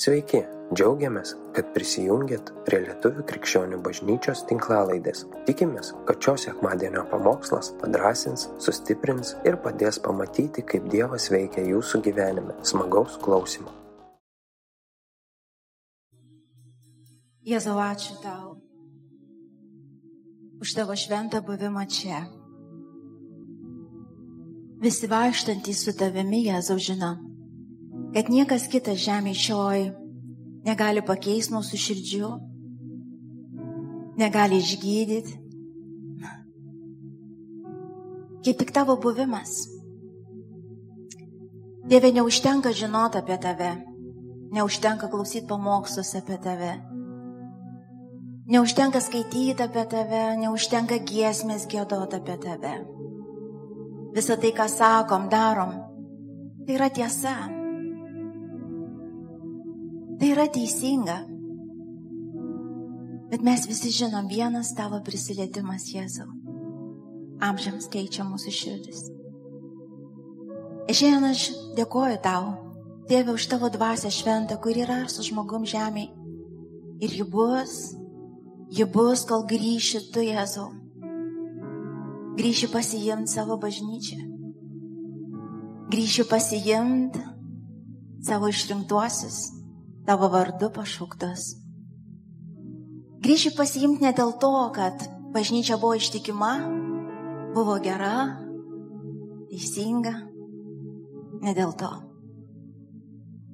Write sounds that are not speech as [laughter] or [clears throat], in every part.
Sveiki, džiaugiamės, kad prisijungiat prie Lietuvių krikščionių bažnyčios tinklalaidės. Tikimės, kad šios sekmadienio pamokslas padrasins, sustiprins ir padės pamatyti, kaip Dievas veikia jūsų gyvenime. Smagaus klausimų. Jėzau, ačiū tau už tavo šventą buvimą čia. Visi vaikštantys su tavimi, Jėzau, žino, kad niekas kitas žemė šioj negali pakeisti mūsų širdžių, negali išgydyti, kaip tik tavo buvimas. Dieve, neužtenka žinoti apie tave, neužtenka klausyti pamokslus apie tave, neužtenka skaityti apie tave, neužtenka giesmės gėdoti apie tave. Visą tai, ką sakom, darom, tai yra tiesa. Tai yra teisinga. Bet mes visi žinom, vienas tavo prisilietimas Jėzau. Amžiams keičia mūsų širdis. Ir šiandien aš dėkoju tau, Tėve, už tavo dvasę šventą, kur yra su žmogum žemėje. Ir ji bus, ji bus, kol grįši tu, Jėzau. Grįši pasijimti savo bažnyčią. Grįši pasijimti savo išrinktuosius, tavo vardu pašauktas. Grįši pasiimti ne dėl to, kad bažnyčia buvo ištikima, buvo gera, teisinga, ne dėl to.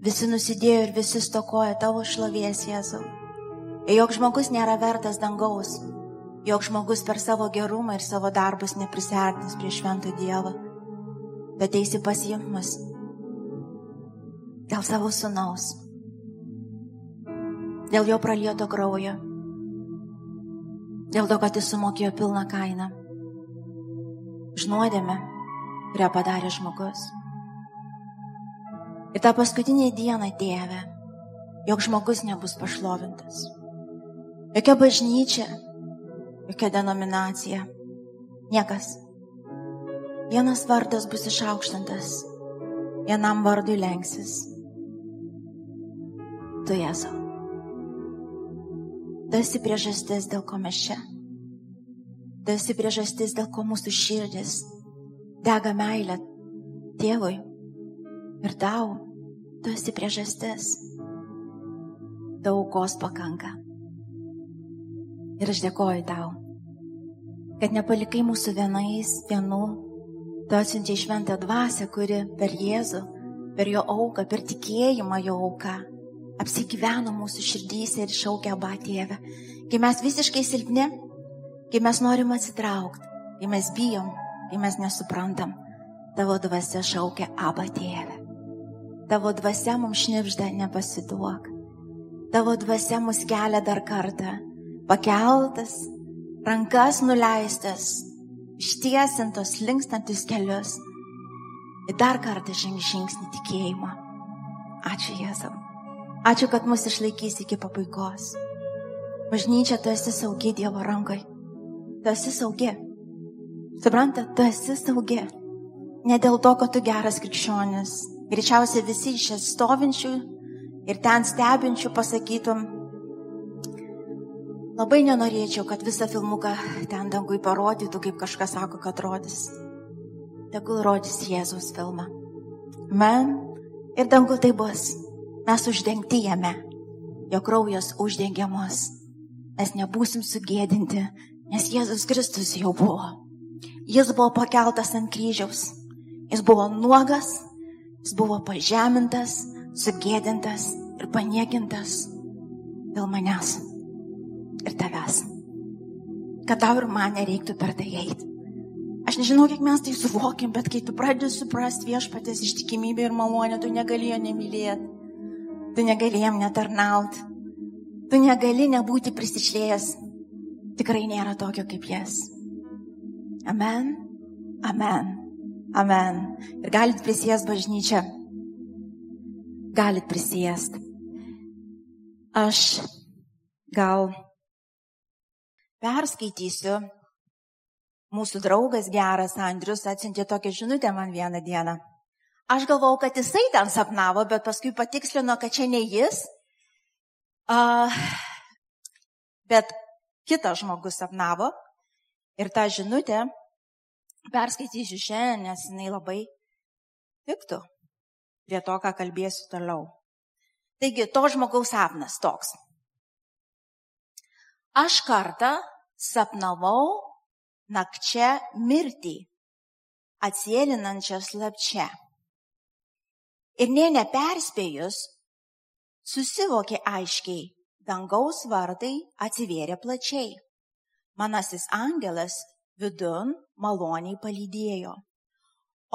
Visi nusidėjo ir visi stokoja tavo šlovės, Jėzau. Ir jog žmogus nėra vertas dangaus, jog žmogus per savo gerumą ir savo darbus neprisartins prie švento Dievo, bet eisi pasiimti dėl savo sunaus, dėl jo pralieto kraujo, dėl to, kad jis sumokėjo pilną kainą, žnuodėme, kurią padarė žmogus. Ir tą paskutinę dieną, Dieve, jog žmogus nebus pašlovintas. Jokia bažnyčia, jokia denominacija, niekas. Vienas vardas bus išaukštintas, vienam vardui lenksis. Tu Jėzau. Tu esi priežastis, dėl ko mes čia. Tu esi priežastis, dėl ko mūsų širdis dega meilė tėvui ir tau. Tu esi priežastis. Daugos pakanka. Ir aš dėkoju tau, kad nepalikai mūsų vienais vienų, tu atsiunčiai šventą dvasę, kuri per Jėzų, per jo auką, per tikėjimą jo auką apsigyveno mūsų širdyse ir šaukia aba tėvę. Kai mes visiškai silpni, kai mes norim atsitraukti, kai mes bijom, kai mes nesuprantam, tavo dvasia šaukia aba tėvę. Tavo dvasia mums šnipžda, nepasiduok. Tavo dvasia mus kelia dar kartą pakeltas, rankas nuleistas, ištiesintos, linkstantis kelius. Ir dar kartą žengti žingsnį tikėjimą. Ačiū Jėzau. Ačiū, kad mus išlaikys iki pabaigos. Bažnyčia, tu esi saugi Dievo rankai. Tu esi saugi. Supranta, tu esi saugi. Ne dėl to, kad tu geras krikščionis. Greičiausiai visi iš čia stovinčių ir ten stebinčių pasakytum, Labai nenorėčiau, kad visą filmuką ten dangui parodytų, kaip kažkas sako, kad rodys. Tegul rodys Jėzus filmą. Man ir dangu tai bus. Mes uždengti jame. Jo kraujas uždengiamas. Mes nebūsim sugėdinti, nes Jėzus Kristus jau buvo. Jis buvo pakeltas ant kryžiaus. Jis buvo nuogas, jis buvo pažemintas, sugėdintas ir paniekintas dėl manęs ir tavęs. Kad tau ir man nereiktų per tai eiti. Aš nežinau, kiek mes tai suvokim, bet kai tu pradedi suprasti viešpatės ištikimybę ir malonę, tu negali jo nemylėti. Tu negali jam netarnauti. Tu negali nebūti prisišlėjęs. Tikrai nėra tokio kaip jas. Amen. Amen. Amen. Ir galit prisijęs bažnyčią. Galit prisijęs. Aš gal perskaitysiu. Mūsų draugas geras Andrius atsintė tokią žinutę man vieną dieną. Aš galvau, kad jisai ten sapnavo, bet paskui patikslino, kad čia ne jis Uh, bet kitas žmogus sapnavo ir tą žinutę perskaitysiu šiandien, nes jinai labai tiktų prie to, ką kalbėsiu toliau. Taigi, to žmogaus sapnas toks. Aš kartą sapnavau nakčia mirtį, atsėlinančią slapčia. Ir nė neperspėjus, susivokė aiškiai, dangaus vartai atsivėrė plačiai. Manasis angelas vidun maloniai palydėjo.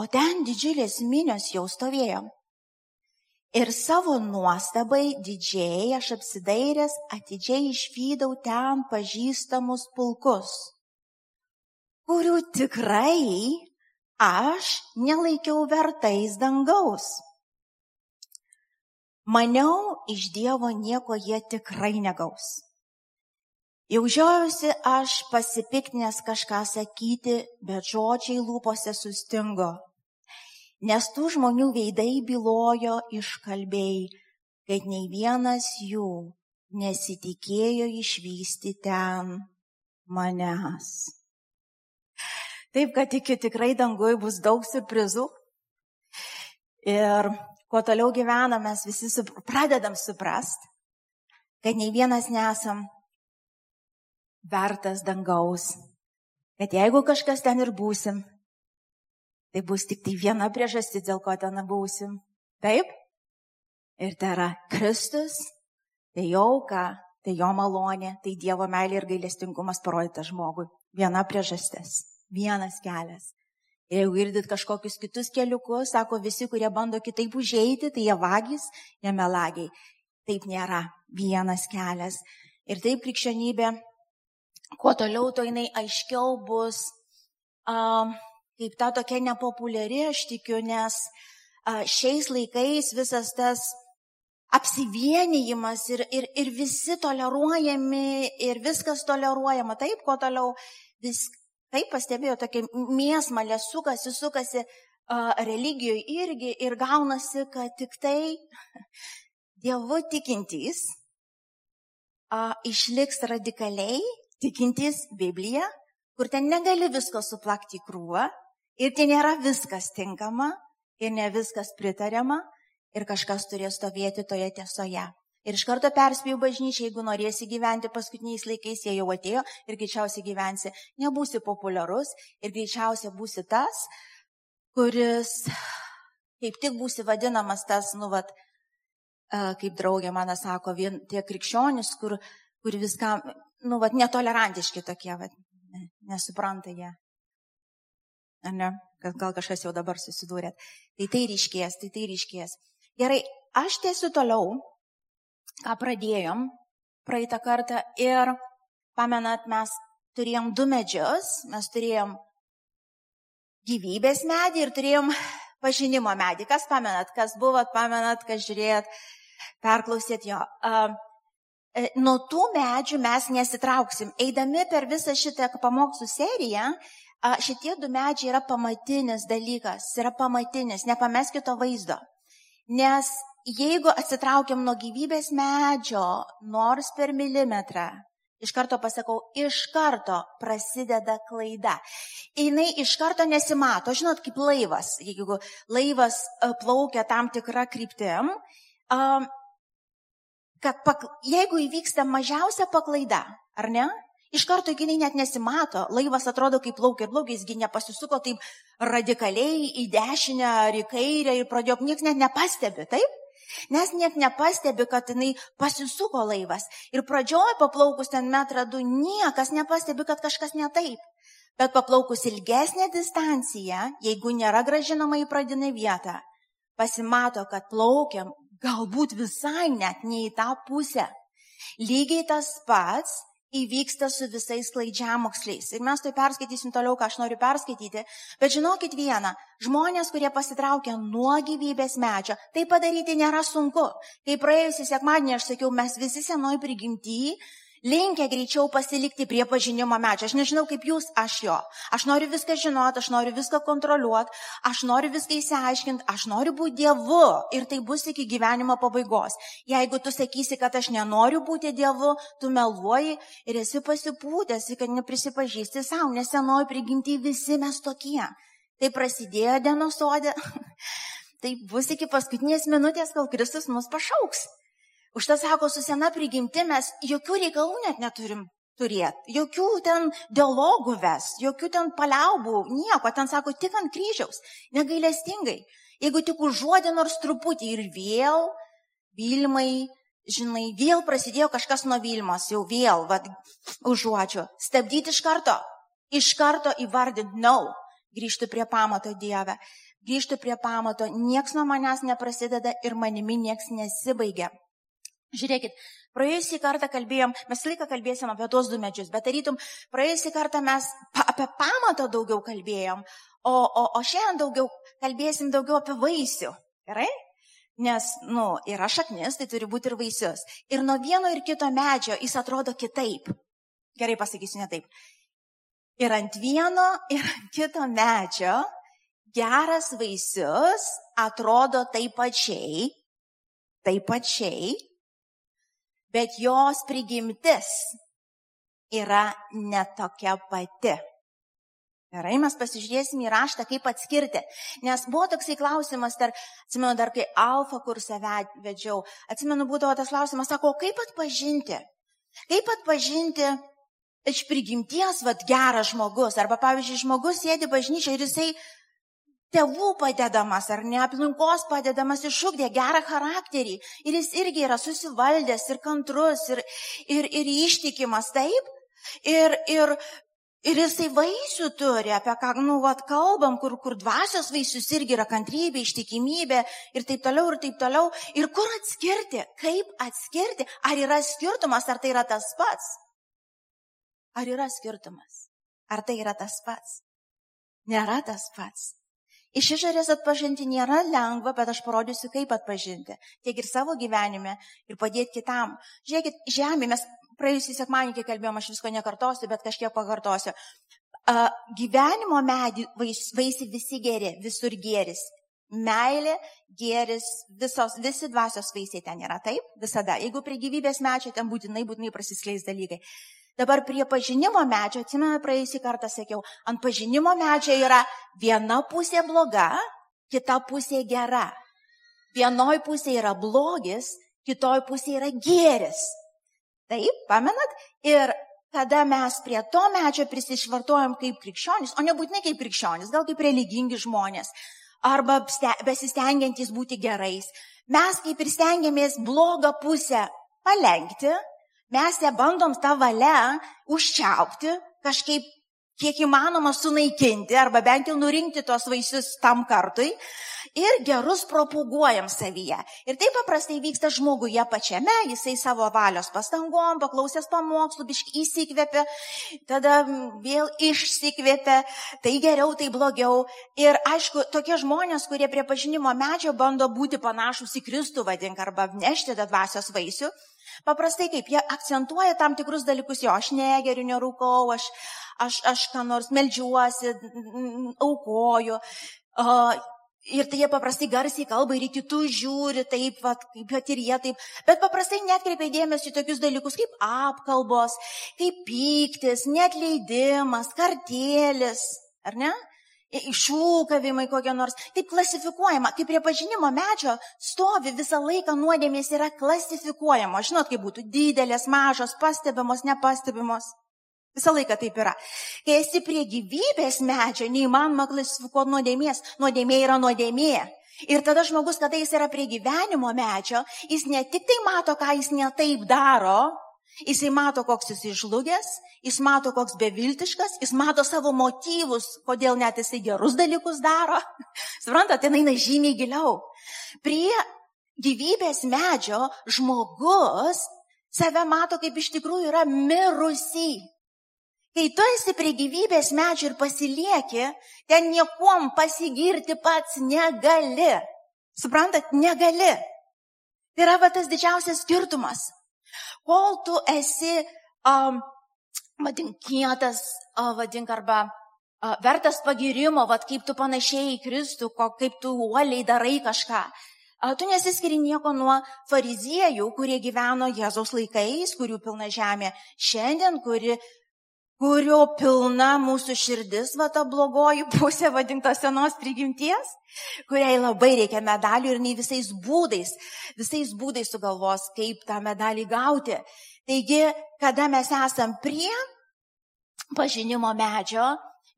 O ten didžiulės minios jau stovėjo. Ir savo nuostabai didžiai aš apsidairęs atidžiai išvydau ten pažįstamus pulkus, kurių tikrai aš nelaikiau vertais dangaus. Maniau, iš Dievo nieko jie tikrai negaus. Jau žiaujusi aš pasipiknęs kažką sakyti, bet žodžiai lūpose sustingo. Nes tų žmonių veidai bylojo iškalbėjai, kad nei vienas jų nesitikėjo išvysti ten manęs. Taip, kad iki tikrai dangui bus daug surprizų. Ir kuo toliau gyvenam, mes visi pradedam suprast, kad nei vienas nesam vertas dangaus. Kad jeigu kažkas ten ir būsim, tai bus tik tai viena priežastis, dėl ko ten būsim. Taip? Ir tai yra Kristus, tai jauka, tai jo malonė, tai Dievo meilė ir gailestingumas parodytas žmogui. Viena priežastis, vienas kelias. Ir jeigu girdit kažkokius kitus keliukus, sako visi, kurie bando kitaip užeiti, tai jie vagys, jie melagiai. Taip nėra. Vienas kelias. Ir taip krikščionybė kuo toliau, to jinai aiškiau bus, uh, kaip ta tokia nepopuliari, aš tikiu, nes uh, šiais laikais visas tas apsivienijimas ir, ir, ir visi toleruojami ir viskas toleruojama. Taip, kuo toliau vis, taip pastebėjo, tokia mėsmalė sukasi, sukasi uh, religijoje irgi ir gaunasi, kad tik tai Dievu tikintys uh, išliks radikaliai tikintys Bibliją, kur ten negali visko suplakti į krūvą ir ten nėra viskas tinkama ir ne viskas pritariama ir kažkas turės stovėti toje tiesoje. Ir iš karto perspėjau bažnyčiai, jeigu norėsi gyventi paskutiniais laikais, jie jau atėjo ir greičiausiai gyvensi, nebūsi populiarus ir greičiausiai būsi tas, kuris kaip tik būsi vadinamas tas, nu, vat, kaip draugė mano sako, vien tie krikščionis, kur, kur viskam, nu, vat, netolerantiški tokie, vat, nesupranta jie. Ar ne? Gal kažkas jau dabar susidūrėt. Tai tai ryškės, tai tai ryškės. Gerai, aš tiesiu toliau, ką pradėjom praeitą kartą ir, pamenat, mes turėjom du medžius, mes turėjom gyvybės medį ir turėjom pažinimo medį. Kas pamenat, kas buvot, pamenat, kas žiūrėjot, perklausėt jo. Uh, nuo tų medžių mes nesitrauksim. Eidami per visą šitą pamokslų seriją, šitie du medžiai yra pamatinis dalykas, yra pamatinis, nepameskite to vaizdo. Nes jeigu atsitraukiam nuo gyvybės medžio, nors per milimetrą, iš karto pasakau, iš karto prasideda klaida. Jis iš karto nesimato, žinot, kaip laivas. Jeigu laivas e, plaukia tam tikrą kryptim, kad pak, jeigu įvyksta mažiausia paklaida, ar ne, iš karto jinai net nesimato, laivas atrodo kaip plaukia ir plaukia, jisgi nepasisuko taip radikaliai į dešinę ar į kairę ir pradėjo, niekas net nepastebi, taip? Nes net nepastebi, kad jinai pasisuko laivas. Ir pradžioj paplaukus ten metrą du, niekas nepastebi, kad kažkas ne taip. Bet paplaukus ilgesnę distanciją, jeigu nėra gražinama į pradinę vietą, pasimato, kad plaukiam galbūt visai net ne į tą pusę. Lygiai tas pats įvyksta su visais klaidžiamoksliais. Ir mes tai perskaitysim toliau, ką aš noriu perskaityti. Bet žinokit vieną, žmonės, kurie pasitraukia nuo gyvybės medžio, tai padaryti nėra sunku. Kai praėjusį sekmadienį aš sakiau, mes visi senoj prigimti linkę greičiau pasilikti prie pažinimo medžio. Aš nežinau kaip jūs, aš jo. Aš noriu viską žinoti, aš noriu viską kontroliuoti, aš noriu viską įsiaiškinti, aš noriu būti Dievu ir tai bus iki gyvenimo pabaigos. Jeigu tu sakysi, kad aš nenoriu būti Dievu, tu meluoji ir esi pasipūtęs, kad neprisipažįsti savo, nes senoji prigimti visi mes tokie. Tai prasidėjo dienos sodė, [laughs] tai bus iki paskutinės minutės, kol Kristus mus pašauks. Užtai sako, su sena prigimti mes jokių reikalų net neturim turėti, jokių ten dialogų ves, jokių ten paliaubų, nieko, ten sako, tik ant kryžiaus, negailestingai. Jeigu tik užuodė nors truputį ir vėl, Vilmai, žinai, vėl prasidėjo kažkas nuo Vilmos, jau vėl, vad, užuodžiu, stabdyti iš karto, iš karto įvardinti, no, grįžti prie pamato Dievę, grįžti prie pamato, nieks nuo manęs neprasideda ir manimi nieks nesibaigia. Žiūrėkit, praėjusį kartą kalbėjom, mes laiką kalbėsim apie tuos du medžius, bet tarytum, praėjusį kartą mes pa, apie pamatą daugiau kalbėjom, o, o, o šiandien daugiau kalbėsim daugiau apie vaisių. Gerai? Nes, nu, yra šaknis, tai turi būti ir vaisius. Ir nuo vieno ir kito medžio jis atrodo kitaip. Gerai pasakysiu ne taip. Ir ant vieno, ir ant kito medžio geras vaisius atrodo taip pačiai, taip pačiai, bet jos prigimtis yra netokia pati. Gerai, mes pasižiūrėsim į raštą, kaip atskirti. Nes buvo toksai klausimas, dar, atsimenu, dar kai alfa kursą vedžiau, atsimenu, būdavo tas klausimas, sako, kaip atpažinti? Kaip atpažinti iš prigimties, vad, geras žmogus? Arba, pavyzdžiui, žmogus sėdi bažnyčia ir jisai tėvų padedamas ar ne aplinkos padedamas išugdė gerą charakterį ir jis irgi yra susivaldęs ir kantrus ir, ir, ir ištikimas, taip? Ir, ir, ir jisai vaisių turi, apie ką, nu, vat, kalbam, kur, kur dvasios vaisius irgi yra kantrybė, ištikimybė ir taip toliau, ir taip toliau. Ir kur atskirti? Kaip atskirti? Ar yra skirtumas, ar tai yra tas pats? Ar yra skirtumas? Ar tai yra tas pats? Nėra tas pats. Iš išorės atpažinti nėra lengva, bet aš parodysiu, kaip atpažinti. Tiek ir savo gyvenime, ir padėti kitam. Žiūrėkit, žemė, mes praėjusį sekmanį kalbėjom, aš visko nekartosiu, bet kažkiek pakartosiu. Uh, gyvenimo medį vais, vaisi visi geri, visur geris. Meilė, geris, visos, visi dvasios vaisiai ten yra, taip? Visada. Jeigu prie gyvybės mečio, ten būtinai, būtinai prasiskleis dalykai. Dabar prie pažinimo medžio, atsimenu, praėjusį kartą sakiau, ant pažinimo medžio yra viena pusė bloga, kita pusė gera. Vienoj pusė yra blogis, kitoj pusė yra gėris. Taip, pamenat? Ir tada mes prie to medžio prisišvartuojam kaip krikščionis, o nebūtinai kaip krikščionis, gal kaip religingi žmonės, arba besistengiantys būti gerais. Mes kaip ir stengiamės blogą pusę palengti, mes ją bandom tą valią užčiaupti, kažkaip kiek įmanoma sunaikinti arba bent jau nurinkti tos vaisius tam kartui ir gerus propaguojam savyje. Ir taip paprastai vyksta žmoguje pačiame, jisai savo valios pastangom, paklausęs pamokslų, biški įsikvėpia, tada vėl išsikvėpia, tai geriau, tai blogiau. Ir aišku, tokie žmonės, kurie prie pažinimo medžio bando būti panašus į Kristų, vadink, arba nešti tą dvasios vaisių, Paprastai kaip jie akcentuoja tam tikrus dalykus, jo, aš negeriu, nerūkau, aš, aš, aš ką nors melžiuosi, aukoju. Uh, Ir tai jie paprastai garsiai kalba ir į kitus žiūri, taip, va, bet ir jie taip. Bet paprastai netkreipia dėmesį į tokius dalykus kaip apkalbos, kaip pyktis, netleidimas, kartėlis, ar ne? Iššūkavimai kokie nors. Taip klasifikuojama, kaip prie pažinimo medžio stovi visą laiką nuodėmės yra klasifikuojama. Žinot, kaip būtų didelės, mažos, pastebimos, nepastebimos. Visą laiką taip yra. Kai esi prie gyvybės medžio, neįmanoma klasifikuoti nuodėmės. Nuodėmė yra nuodėmė. Ir tada žmogus, kada jis yra prie gyvenimo medžio, jis ne tik tai mato, ką jis netaip daro, Jisai mato, koks jis išlūgęs, jis mato, koks beviltiškas, jis mato savo motyvus, kodėl net jisai gerus dalykus daro. [laughs] Suprantate, ten eina žymiai giliau. Prie gyvybės medžio žmogus save mato, kaip iš tikrųjų yra mirusi. Kai tu esi prie gyvybės medžio ir pasilieki, ten niekuom pasigirti pats negali. Suprantat, negali. Tai yra va tas didžiausias skirtumas. Kol tu esi um, vadink, kietas, uh, vadink, arba uh, vertas pagirimo, vad kaip tu panašiai į Kristų, ko, kaip tu uoliai darai kažką. Uh, tu nesiskiri nieko nuo fariziejų, kurie gyveno Jėzaus laikais, kurių pilna žemė šiandien, kuri kurio pilna mūsų širdis, va ta blogoji pusė vadinta senos prigimties, kuriai labai reikia medalių ir nei visais būdais, visais būdais sugalvos, kaip tą medalį gauti. Taigi, kada mes esam prie pažinimo medžio,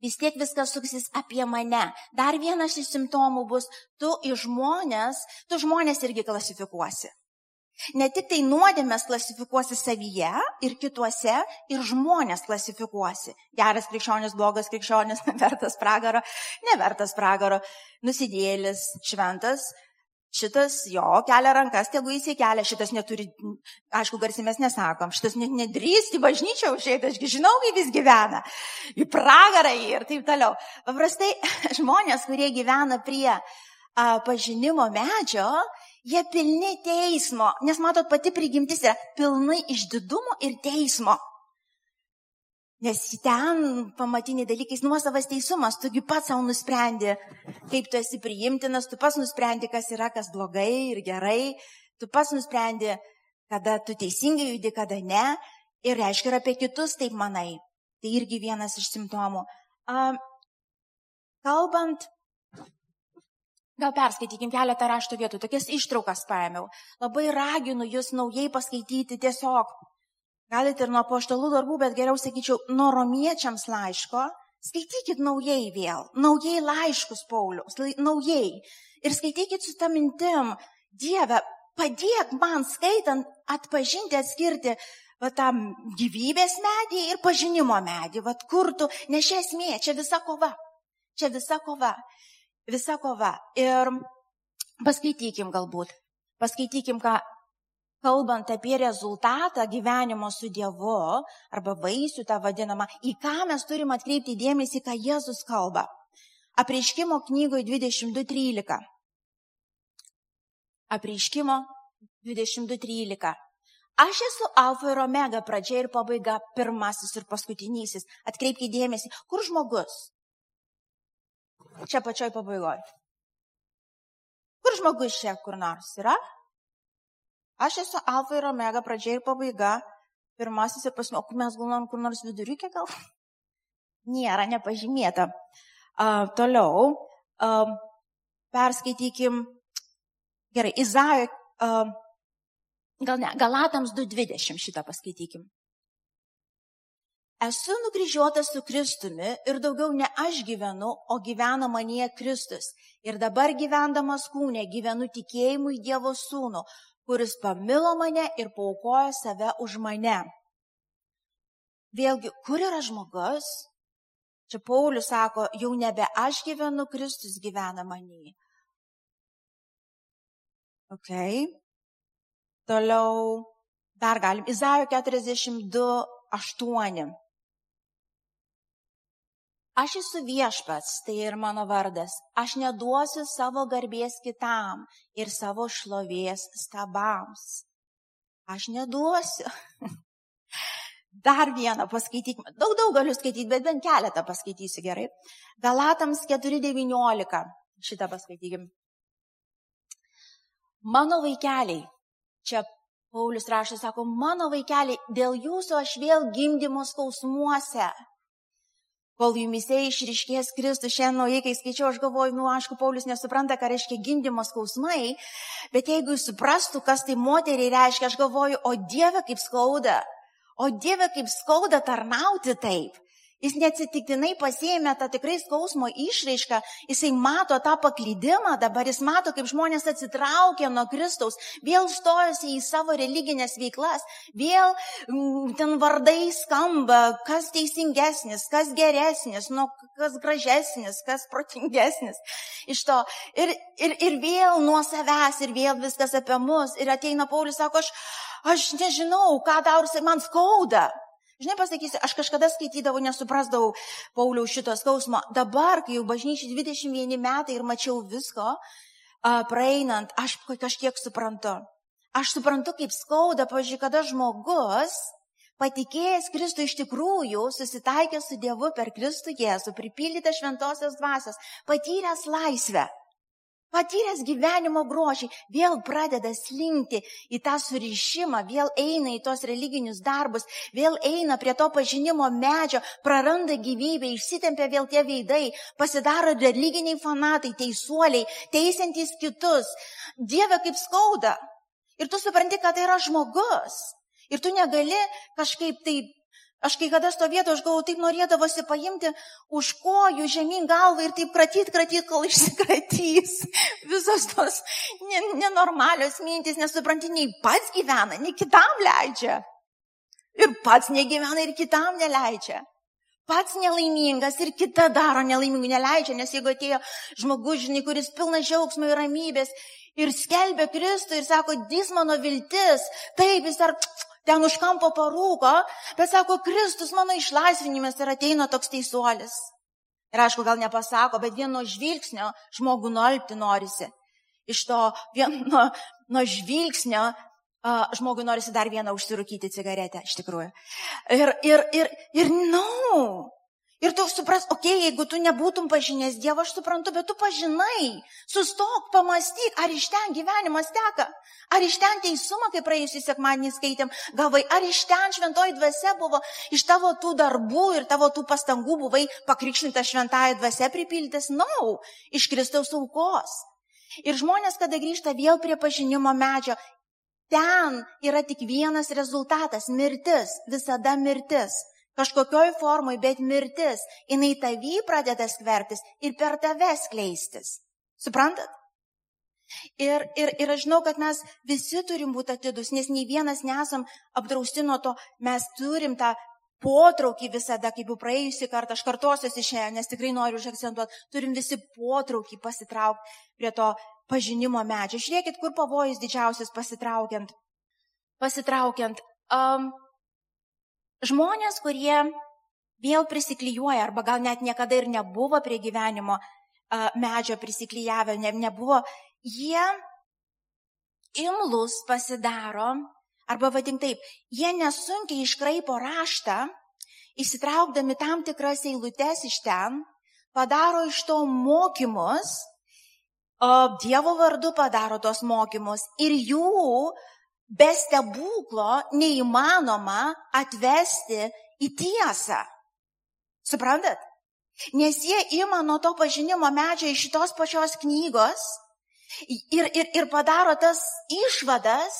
vis tiek viskas suksis apie mane. Dar vienas iš simptomų bus, tu į žmonės, tu žmonės irgi klasifikuosi. Ne tik tai nuodėmės klasifikuosi savyje ir kituose, ir žmonės klasifikuosi. Geras krikščionis, blogas krikščionis, [laughs] vertas pragaro, nevertas pragaro, nusidėlis, šventas. Šitas jo kelia rankas, tegu jis įkelia, šitas neturi, aišku, garsiai mes nesakom, šitas net nedrįsti bažnyčią užėjti, ašgi žinau, kaip jis gyvena, į pragarą ir taip toliau. Paprastai [laughs] žmonės, kurie gyvena prie a, pažinimo medžio, Jie pilni teismo, nes matot, pati prigimtis yra pilnai išdidumo ir teismo. Nes ten pamatiniai dalykai, nuosavas teisumas, tugi pats savo nusprendi, kaip tu esi priimtinas, tu pats nusprendi, kas yra, kas blogai ir gerai, tu pats nusprendi, kada tu teisingai judi, kada ne, ir reiškia ir apie kitus taip manai. Tai irgi vienas iš simptomų. Um, kalbant Gal perskaitykim keletą rašto vietų, tokias ištraukas paėmiau. Labai raginu jūs naujai paskaityti tiesiog. Galite ir nuo poštalų darbų, bet geriau sakyčiau, nuo romiečiams laiško. Skaitykit naujai vėl, naujai laiškus Paulius, naujai. Ir skaitykit su tą mintim, Dieve, padėk man skaitant atpažinti, atskirti va, tą gyvybės medį ir pažinimo medį. Va, kur tu, ne šia esmė, čia visa kova. Čia visa kova visa kova. Ir paskaitykim galbūt, paskaitykim, ką kalbant apie rezultatą gyvenimo su Dievu arba vaisių tą vadinamą, į ką mes turim atkreipti dėmesį, ką Jėzus kalba. Apreiškimo knygoje 22.13. Apreiškimo 22.13. Aš esu alfa ir omega pradžia ir pabaiga, pirmasis ir paskutinysis. Atkreipkite dėmesį, kur žmogus, Čia pačioj pabaigoje. Kur žmogus čia kur nors yra? Aš esu alfa ir omega, pradžia ir pabaiga, pirmasis ir pasmė, o mes galvom kur nors viduriukė gal? [laughs] Nėra, nepažymėta. Uh, toliau, uh, perskaitykim, gerai, Izaijo, uh, gal ne, Galatams 2.20 šitą paskaitykim. Esu nukryžiuotas su Kristumi ir daugiau ne aš gyvenu, o gyvena manie Kristus. Ir dabar gyvendamas kūne gyvenu tikėjimu į Dievo sūnų, kuris pamilo mane ir paukojo save už mane. Vėlgi, kur yra žmogus? Čia Paulius sako, jau nebe aš gyvenu, Kristus gyvena manį. Ok. Toliau, dar galim. Izaijo 42, 8. Aš esu viešpats, tai ir mano vardas. Aš neduosiu savo garbės kitam ir savo šlovės stabams. Aš neduosiu. [laughs] Dar vieną paskaitykime. Daug daug galiu skaityti, bet bent keletą paskaitysiu gerai. Galatams 4.19. Šitą paskaitykim. Mano vaikeliai, čia Paulius rašo, sako, mano vaikeliai, dėl jūsų aš vėl gimdymo skausmuose kol jumise išriškės Kristus. Šiandien naujai, kai skaičiau, aš galvoju, nu, aišku, Paulius nesupranta, ką reiškia gimdymo skausmai, bet jeigu jis suprastų, kas tai moteriai reiškia, aš galvoju, o Dieve kaip skauda, o Dieve kaip skauda tarnauti taip. Jis neatsitiktinai pasėmė tą tikrai skausmo išraišką, jisai mato tą paklydimą, dabar jis mato, kaip žmonės atsitraukia nuo Kristaus, vėl stojasi į savo religinės veiklas, vėl mm, ten vardai skamba, kas teisingesnis, kas geresnis, nu, kas gražesnis, kas protingesnis. Iš to ir, ir, ir vėl nuo savęs, ir vėl viskas apie mus. Ir ateina Paulius, sako, aš, aš nežinau, ką ir man skauda. Žinai, pasakysiu, aš kažkada skaitydavau, nesuprasdavau Pauliaus šito skausmo. Dabar, kai jau bažnyčiai 21 metai ir mačiau visko, praeinant, aš kažkiek suprantu. Aš suprantu, kaip skauda, pažiūrėk, kada žmogus patikėjęs Kristų iš tikrųjų, susitaikęs su Dievu per Kristų Jėzų, pripildytas šventosios dvasios, patyręs laisvę, patyręs gyvenimo grožį, vėl pradeda slinkti į tą surišimą, vėl eina į tos religinius darbus, vėl eina prie to pažinimo medžio, praranda gyvybę, išsitempia vėl tie veidai, pasidaro religiniai fanatai, teisuoliai, teisiantys kitus. Dieve kaip skauda. Ir tu supranti, kad tai yra žmogus. Ir tu negali kažkaip taip Aš kai kada stovėdavau, aš galvoju, taip norėdavosi paimti už kojų žemyn galvą ir taip kratyt, kratyt, kol [laughs] išsikratys. Visos tos nenormalios mintis, nesupranti, nei pats gyvena, nei kitam leidžia. Ir pats negyvena ir kitam neleidžia. Pats nelaimingas ir kita daro nelaimingų neleidžia, nes jeigu atėjo žmogus, žinai, kuris pilnas džiaugsmo ir ramybės ir skelbia Kristų ir sako, dis mano viltis, taip, jis dar ten už kampo parūko, bet sako, Kristus mano išlaisvinimas ir ateina toks teisuolis. Ir aišku, gal nepasako, bet vieno žvilgsnio žmogų nuolpti norisi. Iš to vieno nuo žvilgsnio uh, žmogui norisi dar vieną užsirūkyti cigaretę, iš tikrųjų. Ir, ir, ir, ir, na, no, Ir tu supras, okei, okay, jeigu tu nebūtum pažinęs Dievą, aš suprantu, bet tu pažinai. Sustok, pamastyk, ar iš ten gyvenimas teka. Ar iš ten teisumą, kaip praėjusį sekmadienį skaitėm, gavai, ar iš ten šventoji dvasia buvo, iš tavo tų darbų ir tavo tų pastangų buvai pakrikštinta šventąją dvasia pripildytas, na, no, iš Kristaus aukos. Ir žmonės, kada grįžta vėl prie pažinimo medžio, ten yra tik vienas rezultatas - mirtis, visada mirtis kažkokioj formai, bet mirtis, jinai tavy pradeda skvertis ir per tave skleistis. Suprantat? Ir, ir, ir aš žinau, kad mes visi turim būti atidus, nes nei vienas nesam apdrausti nuo to, mes turim tą potraukį visada, kaip jau praėjusi kartą, aš kartosiuosi šiandien, nes tikrai noriu užakcentuoti, turim visi potraukį pasitraukti prie to pažinimo medžio. Žiūrėkit, kur pavojus didžiausias pasitraukiant. Pasitraukiant. Um, Žmonės, kurie vėl prisiklyjuoja arba gal net niekada ir nebuvo prie gyvenimo medžio prisiklyjavę, ne, nebuvo, jie imlus pasidaro, arba vadink taip, jie nesunkiai iškraipo raštą, įsitraukdami tam tikras eilutes iš ten, padaro iš to mokymus, Dievo vardu padaro tos mokymus ir jų be stebuklo neįmanoma atvesti į tiesą. Suprantat? Nes jie ima nuo to pažinimo medžio iš šitos pačios knygos ir, ir, ir padaro tas išvadas,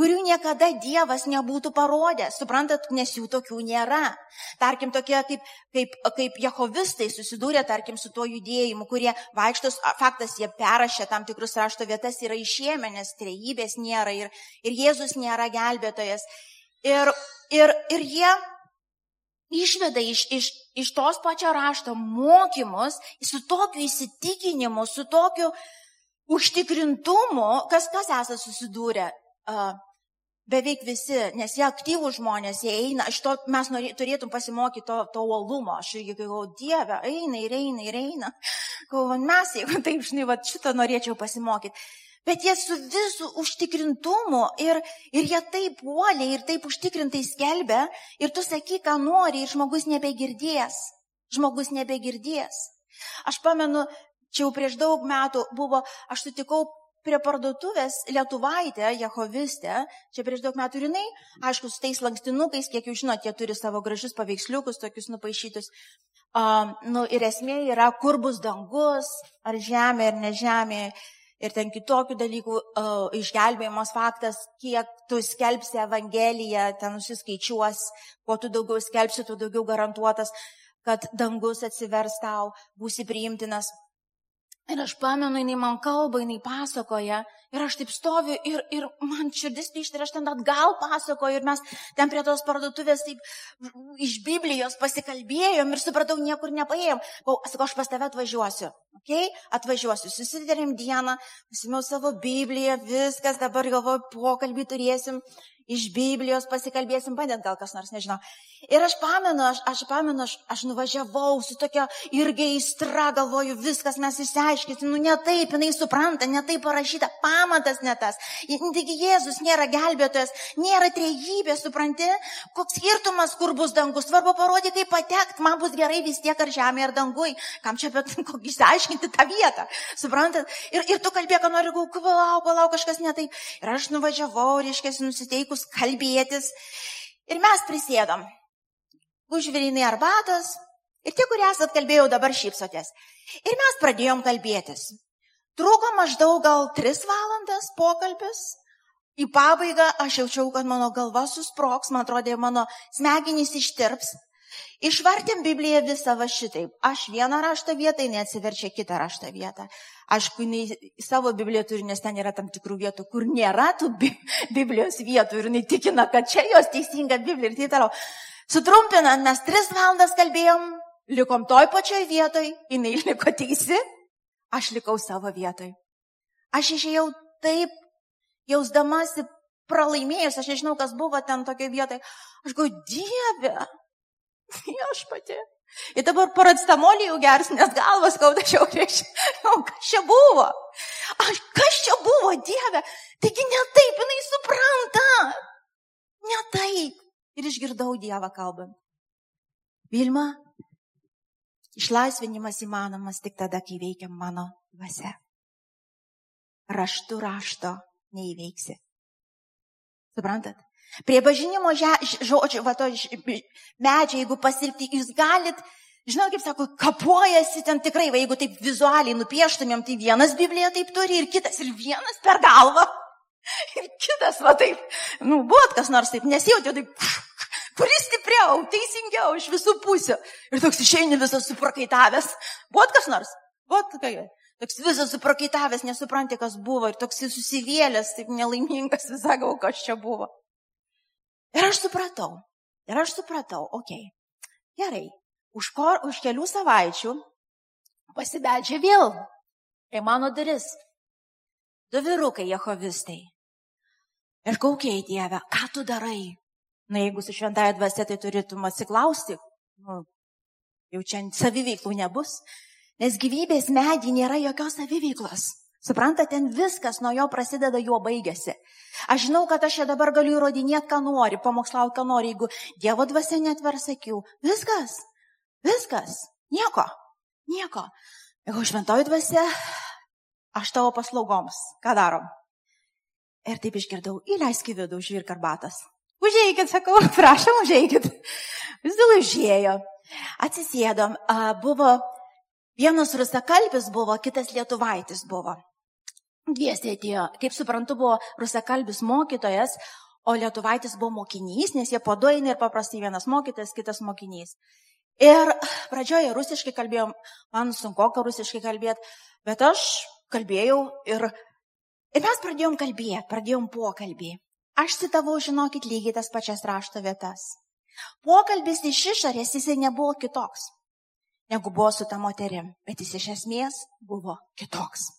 kurių niekada Dievas nebūtų parodęs. Suprantat, nes jų tokių nėra. Tarkim, tokie kaip, kaip, kaip Jehovistai susidūrė, tarkim, su tuo judėjimu, kurie vaikštos, faktas, jie perrašė tam tikrus rašto vietas, yra išėmę, nes trejybės nėra ir, ir Jėzus nėra gelbėtojas. Ir, ir, ir jie išveda iš, iš, iš tos pačio rašto mokymus su tokiu įsitikinimu, su tokiu užtikrintumu, kas kas esate susidūrę beveik visi, nes jie aktyvų žmonės, jie eina, iš to mes norė, turėtum pasimokyti to, to uolumo. Aš irgi galvoju, Dieve, eina ir eina ir eina. Galvoju, mes, jeigu taip, žinai, va, šitą norėčiau pasimokyti. Bet jie su visų užtikrintumu ir, ir jie taip uoliai ir taip užtikrintai skelbia ir tu saky, ką nori ir žmogus nebegirdės. Žmogus nebegirdės. Aš pamenu, čia jau prieš daug metų buvo, aš sutikau prie parduotuvės Lietuvaitė, Jehovistė, čia prieš daug metų rinai, aišku, su tais lankstinukais, kiek jūs žinote, jie turi savo gražius paveiksliukus, tokius nupaišytus. Um, nu, ir esmė yra, kur bus dangus, ar žemė, ar ne žemė. Ir ten kitokių dalykų uh, išgelbėjimos faktas, kiek tu skelbsi Evangeliją, ten nusiskaičiuos, kuo tu daugiau skelbsi, tu daugiau garantuotas, kad dangus atsivers tau, būsi priimtinas. Ir aš pamenu, jinai man kalba, jinai pasakoja. Ir aš taip stoviu ir, ir man širdis plyšta ir aš ten atgal pasakoju. Ir mes ten prie tos parduotuvės taip iš Biblijos pasikalbėjom ir supratau, niekur nepaėjom. Sakau, aš pas tave atvažiuosiu. Okay? Atvažiuosiu, susidarėm dieną, pasimėjau savo Bibliją, viskas, dabar galvoju, pokalbį turėsim iš Biblijos pasikalbėsim, bandėt gal kas nors, nežinau. Ir aš pamenu, aš, aš pamenu, aš, aš nuvažiavau su tokia irgi įstra, galvoju, viskas mes išsiaiškinsim, nu ne taip, jinai supranta, ne taip parašyta, pa, amatas ne tas. Taigi Jėzus nėra gelbėtojas, nėra trejybė, supranti, koks skirtumas, kur bus dangus. Svarbu parodyti, kaip patekti, man bus gerai vis tiek ar žemė, ar dangui. Kam čia bet kokį išsiaiškinti tą vietą. Suprantat? Ir, ir tu kalbėk, kad nori, palauk, palauk, kažkas ne taip. Ir aš nuvažiavau, reiškia, nusiteikus kalbėtis. Ir mes prisėdom. Užvirinai arbatos. Ir tie, kurie esat kalbėjau, dabar šypsotės. Ir mes pradėjom kalbėtis. Truko maždaug gal tris valandas pokalbis. Į pabaigą aš jaučiau, kad mano galva susproks, man atrodė, mano smegenys ištirps. Išvartėm Bibliją visą va šitaip. Aš vieną raštą vietą, neatsiverčia kitą raštą vietą. Aišku, jinai savo Bibliją turi, nes ten yra tam tikrų vietų, kur nėra tų Biblijos vietų ir jinai tikina, kad čia jos teisinga Biblija ir taip toliau. Sutrumpinant, mes tris valandas kalbėjom, likom toj pačioj vietoj, jinai liko teisi, aš likau savo vietoj. Aš išėjau taip, jausdamasi pralaimėjus, aš nežinau, kas buvo ten tokioje vietoje. Aš galvoju, Dieve, [laughs] aš pati. Ir dabar paradstamolį jau gers, nes galvas skauda šiaurės. [laughs] O kas čia buvo? Aš, kas čia buvo, Dieve? Taigi ne taip, jinai supranta. Ne taip. Ir išgirdau Dievą kalbant. Vilma, Išlaisvinimas įmanomas tik tada, kai veikia mano dvasia. Raštu rašto neįveiksi. Suprantat? Prie pažinimo žodžio, va to medžio, jeigu pasilgti, jūs galit, žinau, kaip sako, kapuojasi ten tikrai, va, jeigu taip vizualiai nupieštumėm, tai vienas Biblija taip turi ir kitas, ir vienas per galvą. [laughs] Ir kitas, va taip, nu, buvo kas nors taip, nesijauti, taip, kuris stipriau, teisingiau iš visų pusių. Ir toks išeini visas suprakaitavęs. Buvot kas nors? Buvot kai? Toks visas suprakaitavęs, nesupranti, kas buvo. Ir toks susivėlęs, taip nelaimingas, visą gau, kas čia buvo. Ir aš supratau. Ir aš supratau, okei. Okay. Gerai. Už, kor, už kelių savaičių pasibeldžia vėl į mano duris. Du vyrukai jehovistai. Ir kaukiai Dieve, ką tu darai? Na, jeigu su šventąją dvasia, tai turėtum atsiklausti, nu, jau čia saviveiklų nebus, nes gyvybės medį nėra jokios saviveiklos. Suprantate, ten viskas nuo jo prasideda, juo baigėsi. Aš žinau, kad aš čia dabar galiu įrodinėti, ką nori, pamokslauti, ką nori, jeigu Dievo dvasia netvers akių. Viskas, viskas, nieko, nieko. Jeigu šventoji dvasia, aš tavo paslaugoms, ką darom? Ir taip išgirdau, įleisk į vidų, žvirk arbatas. Užėjkit, sakau, [laughs] prašom, užėjkit. Vis dėlto užėjo. Atsisėdom. Buvo vienas rusakalbis buvo, kitas lietuvaitis buvo. Dviesi atėjo. Kaip suprantu, buvo rusakalbis mokytojas, o lietuvaitis buvo mokinys, nes jie poduoja ir paprastai vienas mokytojas, kitas mokinys. Ir pradžioje rusiškai kalbėjom, man sunku ką rusiškai kalbėti, bet aš kalbėjau ir, ir mes pradėjom kalbėti, pradėjom pokalbį. Aš citavau, žinokit, lygiai tas pačias rašto vietas. Pokalbis iš išorės jisai nebuvo kitoks, negu buvo su ta moterim, bet jis iš esmės buvo kitoks.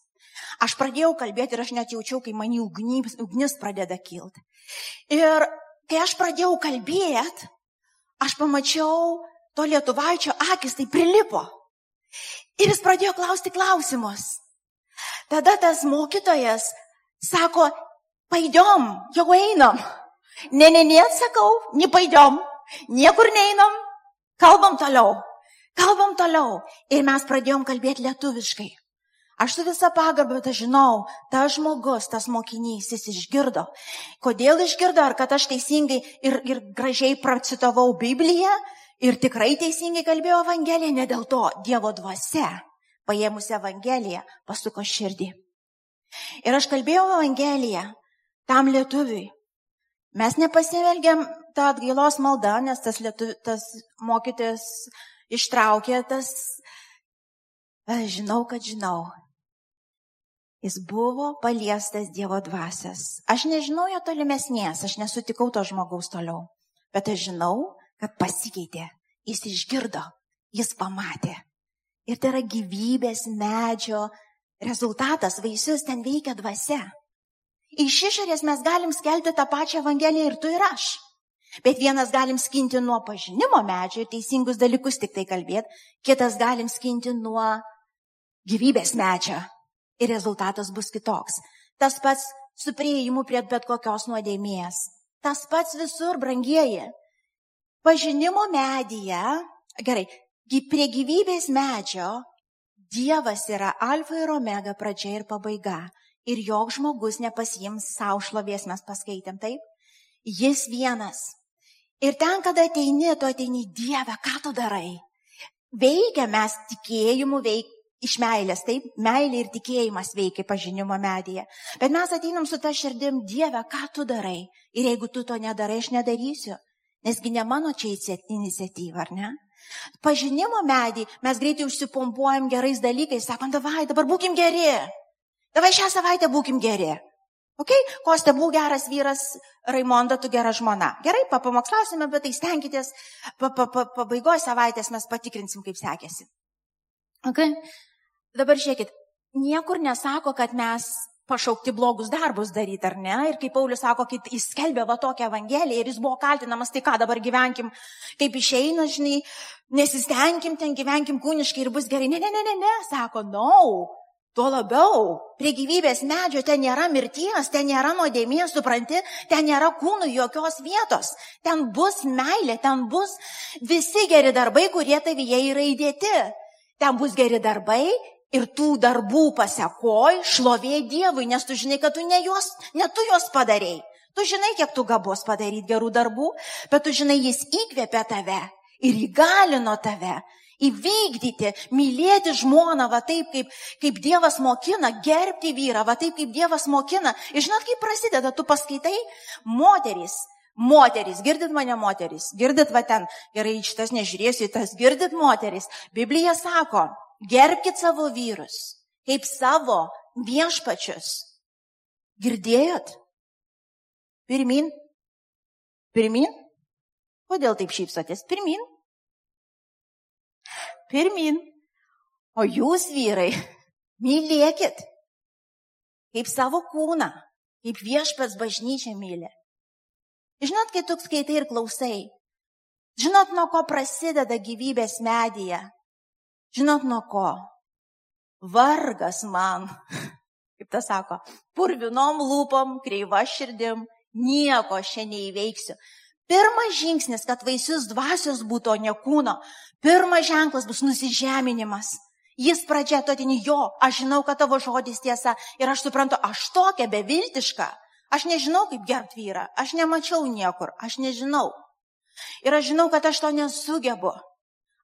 Aš pradėjau kalbėti ir aš net jaučiau, kai man ugnis, ugnis pradeda kilti. Ir kai aš pradėjau kalbėti, aš pamačiau to lietuvaičio akis, tai prilipo. Ir jis pradėjo klausti klausimus. Tada tas mokytojas sako, Paidom, jau einam. Ne, ne, ne, sakau, nepaidom. Niekur neinam. Kalbam toliau. Kalbam toliau. Ir mes pradėjom kalbėti lietuviškai. Aš su visa pagarba, bet aš žinau, tas žmogus, tas mokinys, jis išgirdo. Kodėl išgirdo, ar kad aš teisingai ir, ir gražiai procitavau Bibliją ir tikrai teisingai kalbėjau Evangeliją, ne dėl to Dievo dvasia, paėmusi Evangeliją, pasuko širdį. Ir aš kalbėjau Evangeliją tam lietuviui. Mes nepasivelgiam tą atgailos maldą, nes tas, lietuvi, tas mokytis ištraukė tas, aš žinau, kad žinau. Jis buvo paliestas Dievo dvasias. Aš nežinau jo tolimesnės, aš nesutikau to žmogaus toliau, bet aš žinau, kad pasikeitė. Jis išgirdo, jis pamatė. Ir tai yra gyvybės medžio rezultatas, vaisius ten veikia dvasia. Iš išorės mes galim skelbti tą pačią Evangeliją ir tu ir aš. Bet vienas galim skinti nuo pažinimo medžio ir teisingus dalykus tik tai kalbėti, kitas galim skinti nuo gyvybės medžio ir rezultatas bus kitoks. Tas pats su prieimu prie bet kokios nuodėmės. Tas pats visur, brangieji. Pažinimo medyje, gerai, prie gyvybės medžio Dievas yra alfa ir omega pradžia ir pabaiga. Ir joks žmogus nepasiims savo šlovės, mes paskaitėm, taip? Jis vienas. Ir ten, kada ateini, tu ateini Dievę, ką tu darai? Veikia mes tikėjimu, veik, iš meilės, taip, meilė ir tikėjimas veikia pažinimo medyje. Bet mes ateinam su ta širdim, Dieve, ką tu darai? Ir jeigu tu to nedarai, aš nedarysiu. Nesgi ne mano čia iniciatyva, ar ne? Pažinimo medį mes greitai užsipompuojam gerais dalykais, sakom, davai, dabar būkim geri. Davai šią savaitę būkim geri. Ok, Kostė, būk geras vyras, Raimonda, tu gera žmona. Gerai, papamokslausime, bet tai stenkitės, pa, pa, pa, pabaigoje savaitės mes patikrinsim, kaip sekėsi. Ok, Dabar žiūrėkit, niekur nesako, kad mes pašaukti blogus darbus daryti, ar ne? Ir kaip Paulius sako, kai jis skelbė va tokią evangeliją ir jis buvo kaltinamas, tai ką dabar gyvenkim, kaip išeina, žinai, nesistengim ten, gyvenkim kūniškai ir bus gerai. Ne, ne, ne, ne, ne, sako, no. Tuo labiau, prie gyvybės medžio ten nėra mirties, ten nėra nuodėmės, supranti, ten nėra kūnų jokios vietos. Ten bus meilė, ten bus visi geri darbai, kurie tavyje yra įdėti. Ten bus geri darbai Ir tų darbų pasiekoj šlovė Dievui, nes tu žinai, kad tu ne, juos, ne tu juos padarėjai. Tu žinai, kiek tu gabos padaryti gerų darbų, bet tu žinai, jis įkvėpė tave ir įgalino tave įvykdyti, mylėti žmoną, va taip, kaip, kaip Dievas mokina, gerbti vyrą, va taip, kaip Dievas mokina. Ir žinot, kaip prasideda, tu paskaitai, moteris, moteris, girdit mane moteris, girdit va ten, gerai, šitas nežiūrėsiu, tas girdit moteris. Biblija sako, Gerbkite savo vyrus, kaip savo viešpačius. Girdėjot? Pirmin? Pirmin? Kodėl taip šypsotės? Pirmin? Pirmin. O jūs vyrai, [laughs] mylėkit kaip savo kūną, kaip viešpats bažnyčia myli. Žinot, kai tu skaitai ir klausai, žinot, nuo ko prasideda gyvybės medyje, Žinot nuo ko? Vargas man, [laughs] kaip tas sako, purvinom lūpom, kreiva širdim, nieko šiandien neįveiksiu. Pirmas žingsnis, kad vaisius dvasios būtų, o ne kūno. Pirmas ženklas bus nusižeminimas. Jis pradžia atotini jo, aš žinau, kad tavo žodis tiesa ir aš suprantu, aš tokia beviltiška. Aš nežinau, kaip gerbt vyrą, aš nemačiau niekur, aš nežinau. Ir aš žinau, kad aš to nesugebu.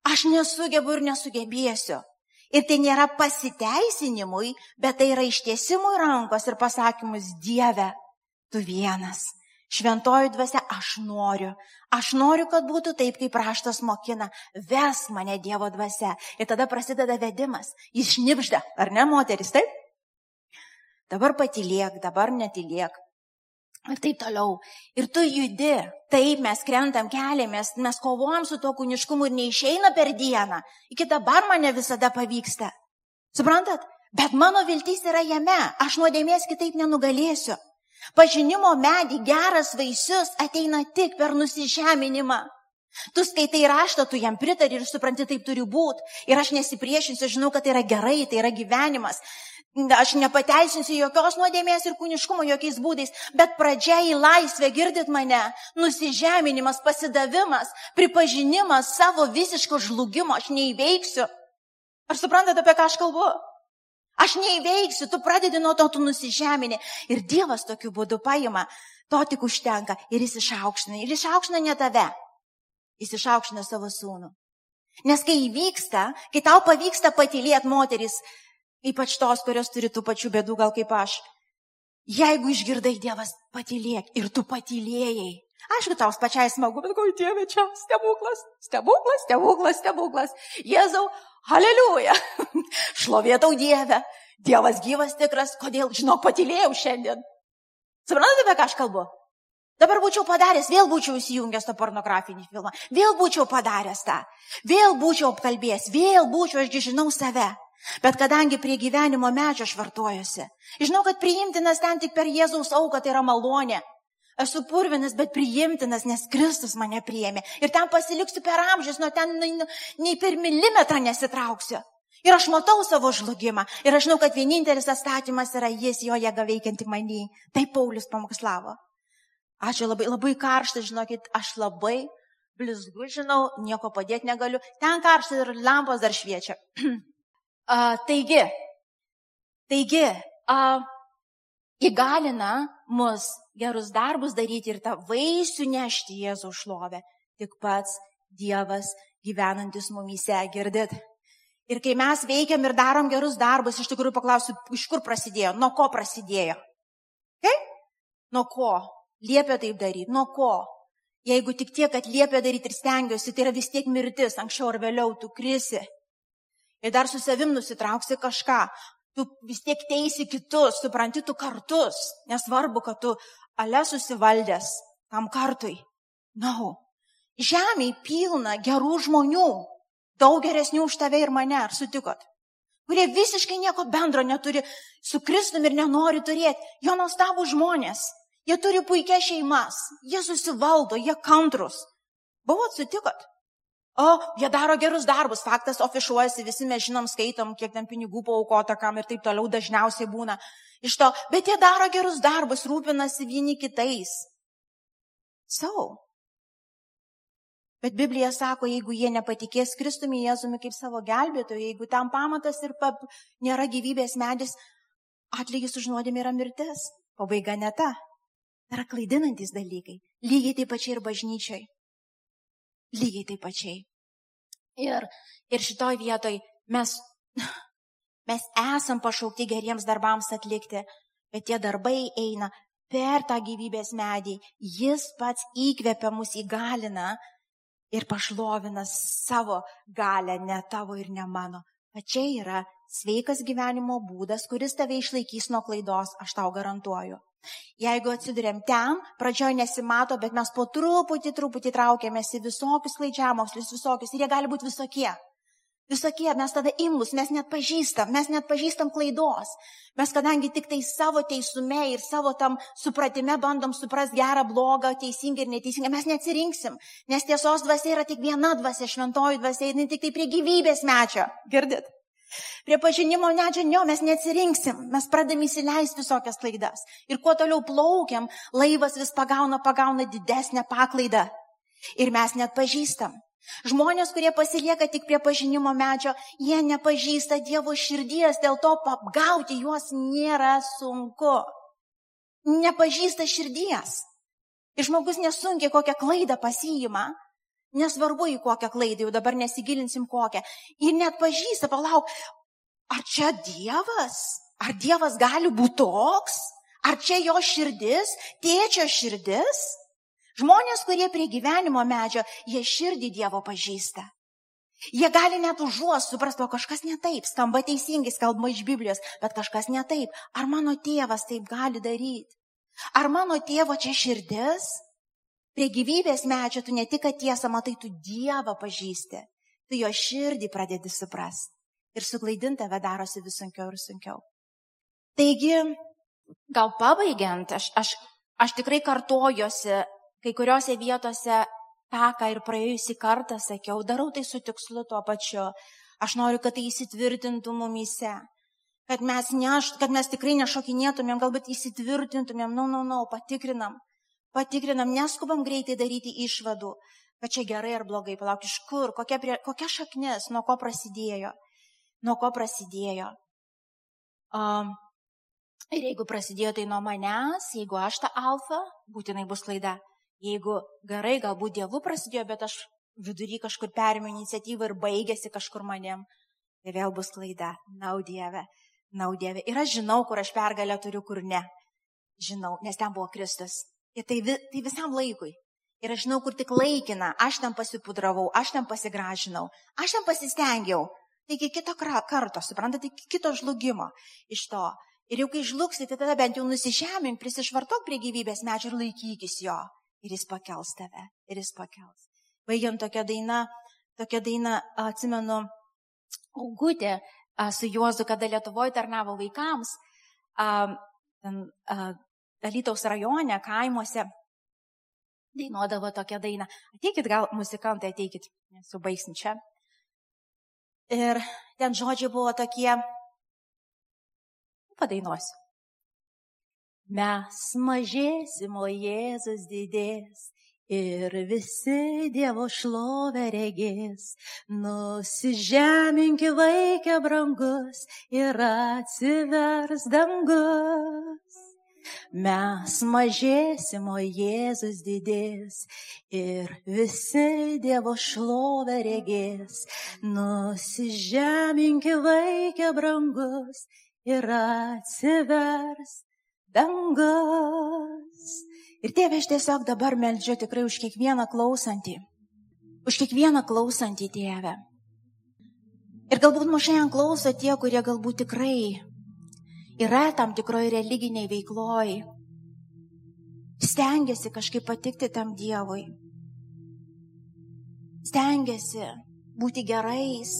Aš nesugebu ir nesugebėsiu. Ir tai nėra pasiteisinimui, bet tai yra ištiesimui rankos ir pasakymus Dieve, tu vienas. Šventoji dvasia, aš noriu. Aš noriu, kad būtų taip, kaip raštas mokina. Ves mane Dievo dvasia. Ir tada prasideda vedimas. Jis šnipžda, ar ne, moteris, taip? Dabar patiliek, dabar netiliek. Ir taip toliau. Ir tu judi. Taip mes krentam keliamės, mes kovojam su to kūniškumu ir neišeina per dieną. Iki dabar mane visada pavyksta. Suprantat? Bet mano viltis yra jame. Aš nuodėmės kitaip nenugalėsiu. Pažinimo medį geras vaisius ateina tik per nusižeminimą. Tu skaitai raštą, tu jam pritari ir supranti, taip turi būti. Ir aš nesipriešinsiu, žinau, kad tai yra gerai, tai yra gyvenimas. Aš nepateisinsiu jokios nuodėmės ir kūniškumo jokiais būdais, bet pradžia į laisvę, girdit mane, nusižeminimas, pasidavimas, pripažinimas savo visiško žlugimo, aš neįveiksiu. Ar suprantate, apie ką aš kalbu? Aš neįveiksiu, tu pradedi nuo to, tu nusižemini. Ir Dievas tokiu būdu paima, to tik užtenka ir jis išaukština. Ir išaukština ne tave, jis išaukština savo sūnų. Nes kai įvyksta, kai tau pavyksta patylėti moteris, Ypač tos, kurios turi tų pačių bėdų, gal kaip aš. Jeigu išgirdai Dievas, patylėk ir tu patylėjai. Aišku, tau pačiai smagu, bet gal Dieve čia stebuklas, stebuklas, stebuklas, stebuklas. Jėzau, aleliuja. [laughs] Šlovėtau Dievę. Dievas gyvas tikras, kodėl, žinok, patylėjau šiandien. Suprantate, apie ką aš kalbu? Dabar būčiau padaręs, vėl būčiau įsijungęs tą pornografinį filmą, vėl būčiau padaręs tą, vėl būčiau apkalbėjęs, vėl būčiau, ašgi žinau save. Bet kadangi prie gyvenimo medžio švartuojuosi, žinau, kad priimtinas ten tik per Jėzaus auką tai yra malonė. Esu purvinas, bet priimtinas, nes Kristus mane priėmė. Ir ten pasiliksiu per amžius, nuo ten nei, nei per milimetrą nesitrauksiu. Ir aš matau savo žlugimą. Ir aš žinau, kad vienintelis atstatymas yra jis, jo jėga veikianti manį. Tai Paulius pamokslavo. Ačiū labai, labai karšta, žinokit, aš labai blizgu, žinau, nieko padėti negaliu. Ten karšta ir lampos dar šviečia. [clears throat] a, taigi, taigi, a, įgalina mus gerus darbus daryti ir tą vaisių nešti Jėzų šlovę. Tik pats Dievas gyvenantis mumyse, girdit. Ir kai mes veikiam ir darom gerus darbus, iš tikrųjų paklausiu, iš kur prasidėjo, nuo ko prasidėjo. Kaip? Nuo ko? Liepia taip daryti. Nuo ko? Jeigu tik tiek, kad liepia daryti ir stengiuosi, tai yra vis tiek mirtis, anksčiau ar vėliau tu krisi. Ir dar su savim nusitrauksi kažką. Tu vis tiek teisi kitus, supranti, tu kartus. Nesvarbu, kad tu ale susivaldęs tam kartui. Na, no. žemė pilna gerų žmonių, daug geresnių už tave ir mane, ar sutikot? Kurie visiškai nieko bendro neturi su Kristum ir nenori turėti. Jo nuostabų žmonės. Jie turi puikias šeimas. Jie susivaldo, jie kantrus. Buvot sutikot? O, jie daro gerus darbus, faktas ofišuojasi, visi mes žinom, skaitom, kiek ten pinigų paukota kam ir taip toliau dažniausiai būna iš to, bet jie daro gerus darbus, rūpinasi vieni kitais. Savo. Bet Biblija sako, jeigu jie nepatikės Kristumi Jėzumi kaip savo gelbėtoju, jeigu tam pamatas ir pap, nėra gyvybės medis, atlygis už nuodėmį yra mirtis. Pabaiga ne ta. Yra klaidinantis dalykai. Lygiai taip pačiai ir bažnyčiai. Lygiai taip pačiai. Ir, ir šitoj vietoj mes, mes esam pašaukti geriems darbams atlikti, bet tie darbai eina per tą gyvybės medį. Jis pats įkvepia mus įgalina ir pašlovina savo galę, ne tavo ir ne mano. Pačiai yra sveikas gyvenimo būdas, kuris tave išlaikys nuo klaidos, aš tau garantuoju. Jeigu atsidurėm ten, pradžioje nesimato, bet mes po truputį, truputį traukiamės į visokius klaidžiamokslius, visokius ir jie gali būti visokie. Visokie, mes tada imlus, mes net pažįstam, mes net pažįstam klaidos. Mes kadangi tik tai savo teisume ir savo tam supratime bandom suprasti gerą, blogą, teisingą ir neteisingą, mes neatsirinksim, nes tiesos dvasia yra tik viena dvasia, šventoji dvasia, jinai tik tai prie gyvybės mečio. Girdit? Prie pažinimo nedžinio mes neatsirinksim, mes pradam įsileisti visokias klaidas. Ir kuo toliau plaukiam, laivas vis pagauna, pagauna didesnę paklaidą. Ir mes net pažįstam. Žmonės, kurie pasilieka tik prie pažinimo medžio, jie nepažįsta Dievo širdies, dėl to apgauti juos nėra sunku. Nepažįsta širdies. Ir žmogus nesunkiai kokią klaidą pasiima, nesvarbu į kokią klaidą, jau dabar nesigilinsim kokią. Ir net pažįsta, palauk, ar čia Dievas? Ar Dievas gali būti toks? Ar čia jo širdis, tėčio širdis? Žmonės, kurie prie gyvenimo medžio, jie širdį Dievo pažįsta. Jie gali net užuos suprasti, o kažkas ne taip, skamba teisingai, kalba iš Biblijos, bet kažkas ne taip. Ar mano tėvas taip gali daryti? Ar mano tėvo čia širdis? Prie gyvybės medžio tu ne tik tiesą matai, tu Dievą pažįsti, tu jo širdį pradedi suprasti. Ir suklaidinti tave darosi vis sunkiau ir sunkiau. Taigi, gal pabaigiant, aš, aš, aš tikrai kartojosi Kai kuriuose vietose tą, ką ir praėjusį kartą sakiau, darau tai su tikslu tuo pačiu. Aš noriu, kad tai įsitvirtintų mumyse. Kad mes, neš, kad mes tikrai nešokinėtumėm, galbūt įsitvirtintumėm, na, no, na, no, na, no, patikrinam. Patikrinam, neskubam greitai daryti išvadų, kad čia gerai ar blogai, palauk iš kur, kokia, prie, kokia šaknis, nuo ko prasidėjo. Nuo ko prasidėjo. Um, ir jeigu prasidėjo tai nuo manęs, jeigu aš tą alfa, būtinai bus klaida. Jeigu gerai, galbūt dievų prasidėjo, bet aš vidury kažkur perėmiau iniciatyvą ir baigėsi kažkur manim, tai vėl bus klaida. Naudieve, naudieve. Ir aš žinau, kur aš pergalę turiu, kur ne. Žinau, nes ten buvo Kristus. Ir tai, vi, tai visam laikui. Ir aš žinau, kur tik laikina. Aš ten pasipudravau, aš ten pasigražinau, aš ten pasistengiau. Taigi kito karto, suprantate, kito žlugimo iš to. Ir jau kai žlugsite, tada bent jau nusižemink, prisišvartok prie gyvybės medžio ir laikykis jo ir jis pakels tave, ir jis pakels. Baigiant tokią dainą, tokią dainą atsimenu, Augutė su Juozu, kada Lietuvoje tarnavo vaikams, ten Dalytaus rajone, kaimuose, dainuodavo tokią dainą. Ateikit, gal muzikantai, ateikit, nesubaigsim čia. Ir ten žodžiai buvo tokie, padainuosiu. Mes mažėsim, o Jėzus didės. Ir visi Dievo šlovę regės, nusižeminki vaikė brangus ir atsivers dangus. Mes mažėsim, o Jėzus didės ir visi Dievo šlovę regės, nusižeminki vaikė brangus ir atsivers dangus. Ir tėve, aš tiesiog dabar meldžiu tikrai už kiekvieną klausantį. Už kiekvieną klausantį tėvę. Ir galbūt mus šiandien klauso tie, kurie galbūt tikrai yra tam tikroje religiniai veikloj. Stengiasi kažkaip patikti tam Dievui. Stengiasi būti gerais.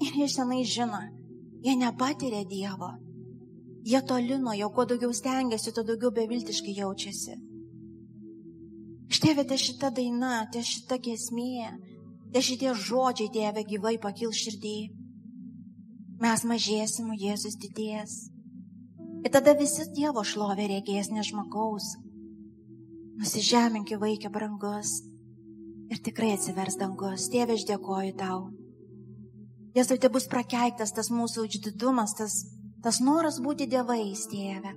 Ir jie senai žino, Jie nepatiria Dievo. Jie toli nuo jo, kuo daugiau stengiasi, tuo daugiau beviltiškai jaučiasi. Štėvė, te šita daina, te šita gesmė, te šitie žodžiai Dieve gyvai pakil širdį. Mes mažėsim, Jėzus didės. Ir tada visi Dievo šlovė regės ne žmogaus. Nusižeminki vaikė brangus ir tikrai atsivers dangus. Tėve, aš dėkoju tau. Jėzau, tai bus prakeiktas tas mūsų išdidumas, tas, tas noras būti dievais, tėve.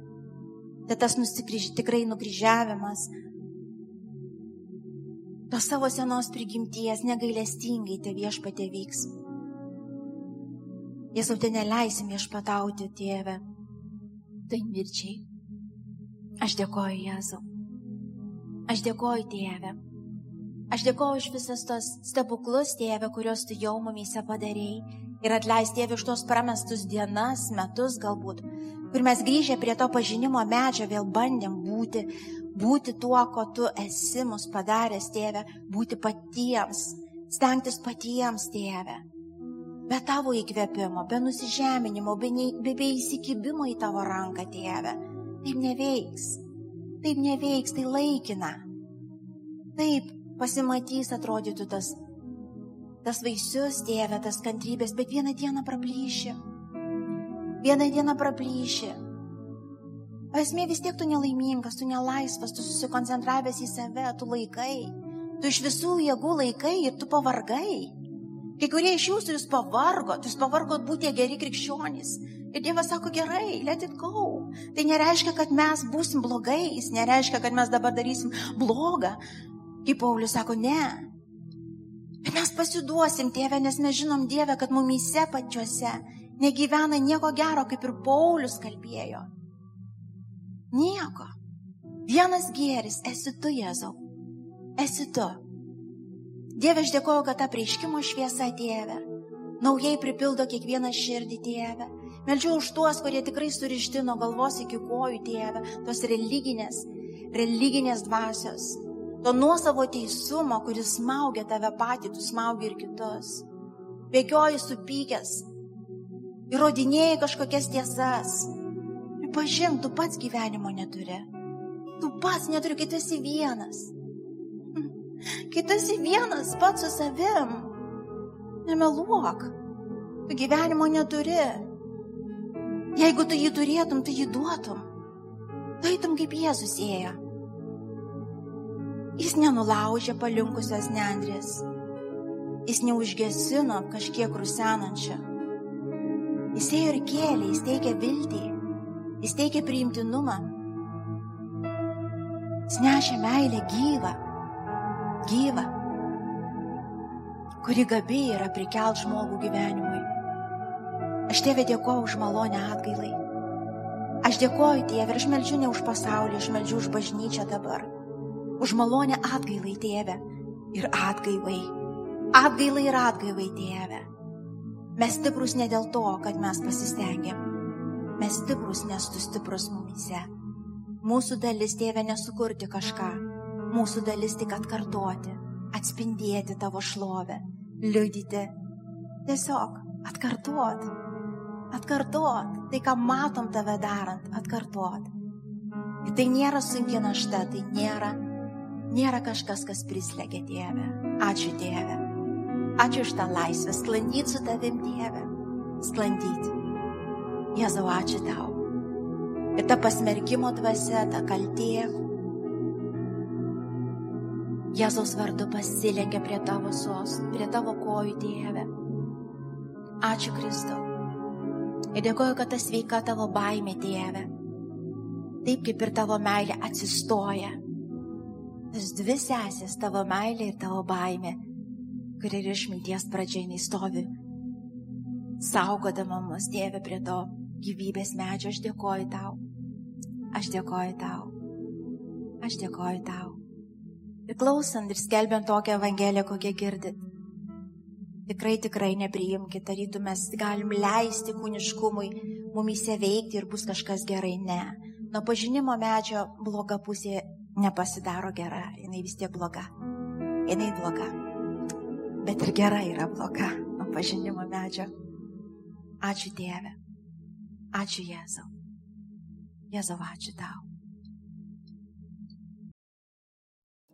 Tai tas nusikryž, tikrai nukryžiavimas. Tos savo senos prigimties negailestingai te viešpatė vyks. Jėzau, tai neleisim viešpatauti, tėve. Tai mirčiai. Aš dėkoju, Jėzau. Aš dėkoju, tėve. Aš dėkoju už visas tos stebuklus, tėve, kuriuos tu jau mumyse padarėjai. Ir atleis tėve už tos pramestus dienas, metus galbūt, kur mes grįžę prie to pažinimo medžio vėl bandėm būti, būti tuo, ko tu esi mus padaręs, tėve, būti patiems, stengtis patiems, tėve. Be tavo įkvėpimo, be nusižeminimo, be, ne, be, be įsikibimo į tavo ranką, tėve. Taip neveiks. Taip neveiks, tai laikina. Taip, pasimatys, atrodytų tas, tas vaisius, tėvė, tas kantrybės, bet vieną dieną praplyši. Vieną dieną praplyši. O esmė vis tiek tu nelaimingas, tu nelaisvas, tu susikoncentravęs į save, tu laikai. Tu iš visų jėgų laikai ir tu pavargai. Kai kurie iš jūsų jūs pavargot, jūs pavargot būti geri krikščionys. Ir Dievas sako, gerai, let it go. Tai nereiškia, kad mes būsim blogais, nereiškia, kad mes dabar darysim blogą. Kaip Paulius sako, ne. Bet mes pasiduosim, tėve, nes mes žinom Dievę, kad mumyse pačiuose negyvena nieko gero, kaip ir Paulius kalbėjo. Nieko. Vienas gėris, esi tu, Jėzau. Esi tu. Dieve, aš dėkoju, kad ta prieškimo šviesa, Tėve, naujai pripildo kiekvieną širdį, Tėve. Meldžiu už tuos, kurie tikrai surišti nuo galvos iki kojų, Tėve, tos religinės, religinės dvasios, to nuosavo teisumo, kuris smaugia tave patį, tu smaugi ir kitus. Bėgioji supykęs, įrodinėjai kažkokias tiesas. Pažink, tu pats gyvenimo neturi. Tu pats neturi, kai tu esi vienas. Kai tu esi vienas pats su savim, nemeluok. Tu gyvenimo neturi. Jeigu tu jį turėtum, tu jį duotum. Tu eitum kaip Jėzus ėjo. Jis nenulaužė palinkusios nendrės. Jis neužgesino kažkiek rusenančią. Jis ėjo ir kėlė, jis teikė viltį, jis teikė priimtinumą. Jis nešė meilę gyvą, gyvą, kuri gabiai yra prikelt žmogų gyvenimui. Aš tėvė dėkoju už malonę atgailai. Aš dėkoju tėvė ir aš melžiu ne už pasaulį, aš melžiu už bažnyčią dabar už malonę atgailai, tėve. Ir atgailai. Atgailai ir atgailai, tėve. Mes stiprus ne dėl to, kad mes pasistengėm. Mes stiprus, nes tu stiprus mumise. Mūsų dalis, tėve, nesukurti kažką. Mūsų dalis tik atkartoti, atspindėti tavo šlovę, liudyti. Tiesiog atkartot. Atkartot. Tai, ką matom tave darant, atkartot. Ir tai nėra sunki našta, tai nėra nėra kažkas, kas prislegia Dievę. Ačiū Dieve. Ačiū už tą laisvę, sklandyti su tavim Dieve, sklandyti. Jėzau, ačiū tau. Ir ta pasmerkimo dvasia, ta kaltė, Jėzaus vardu pasilenkia prie tavo sostų, prie tavo kojų, Dieve. Ačiū Kristau. Ir dėkoju, kad tas veika tavo baimė, Dieve. Taip kaip ir tavo meilė atsistoja. Tas dvi sesės, tavo meilė ir tavo baimė, kuri ir išminties pradžiai neįstovi. Saugodama mus, Dieve, prie to gyvybės medžio, aš dėkoju tau. Aš dėkoju tau. Aš dėkoju tau. Ir klausant ir skelbiant tokią evangeliją, kokią girdit. Tikrai, tikrai nepriimkite, tarytum mes galim leisti kūniškumui mumise veikti ir bus kažkas gerai. Ne. Nuo pažinimo medžio bloga pusė nepasidaro gera, jinai vis tiek bloga. Jinai bloga. Bet ir gera yra bloga nuo pažinimo medžio. Ačiū Dieve. Ačiū Jėzau. Jėzau, ačiū tau.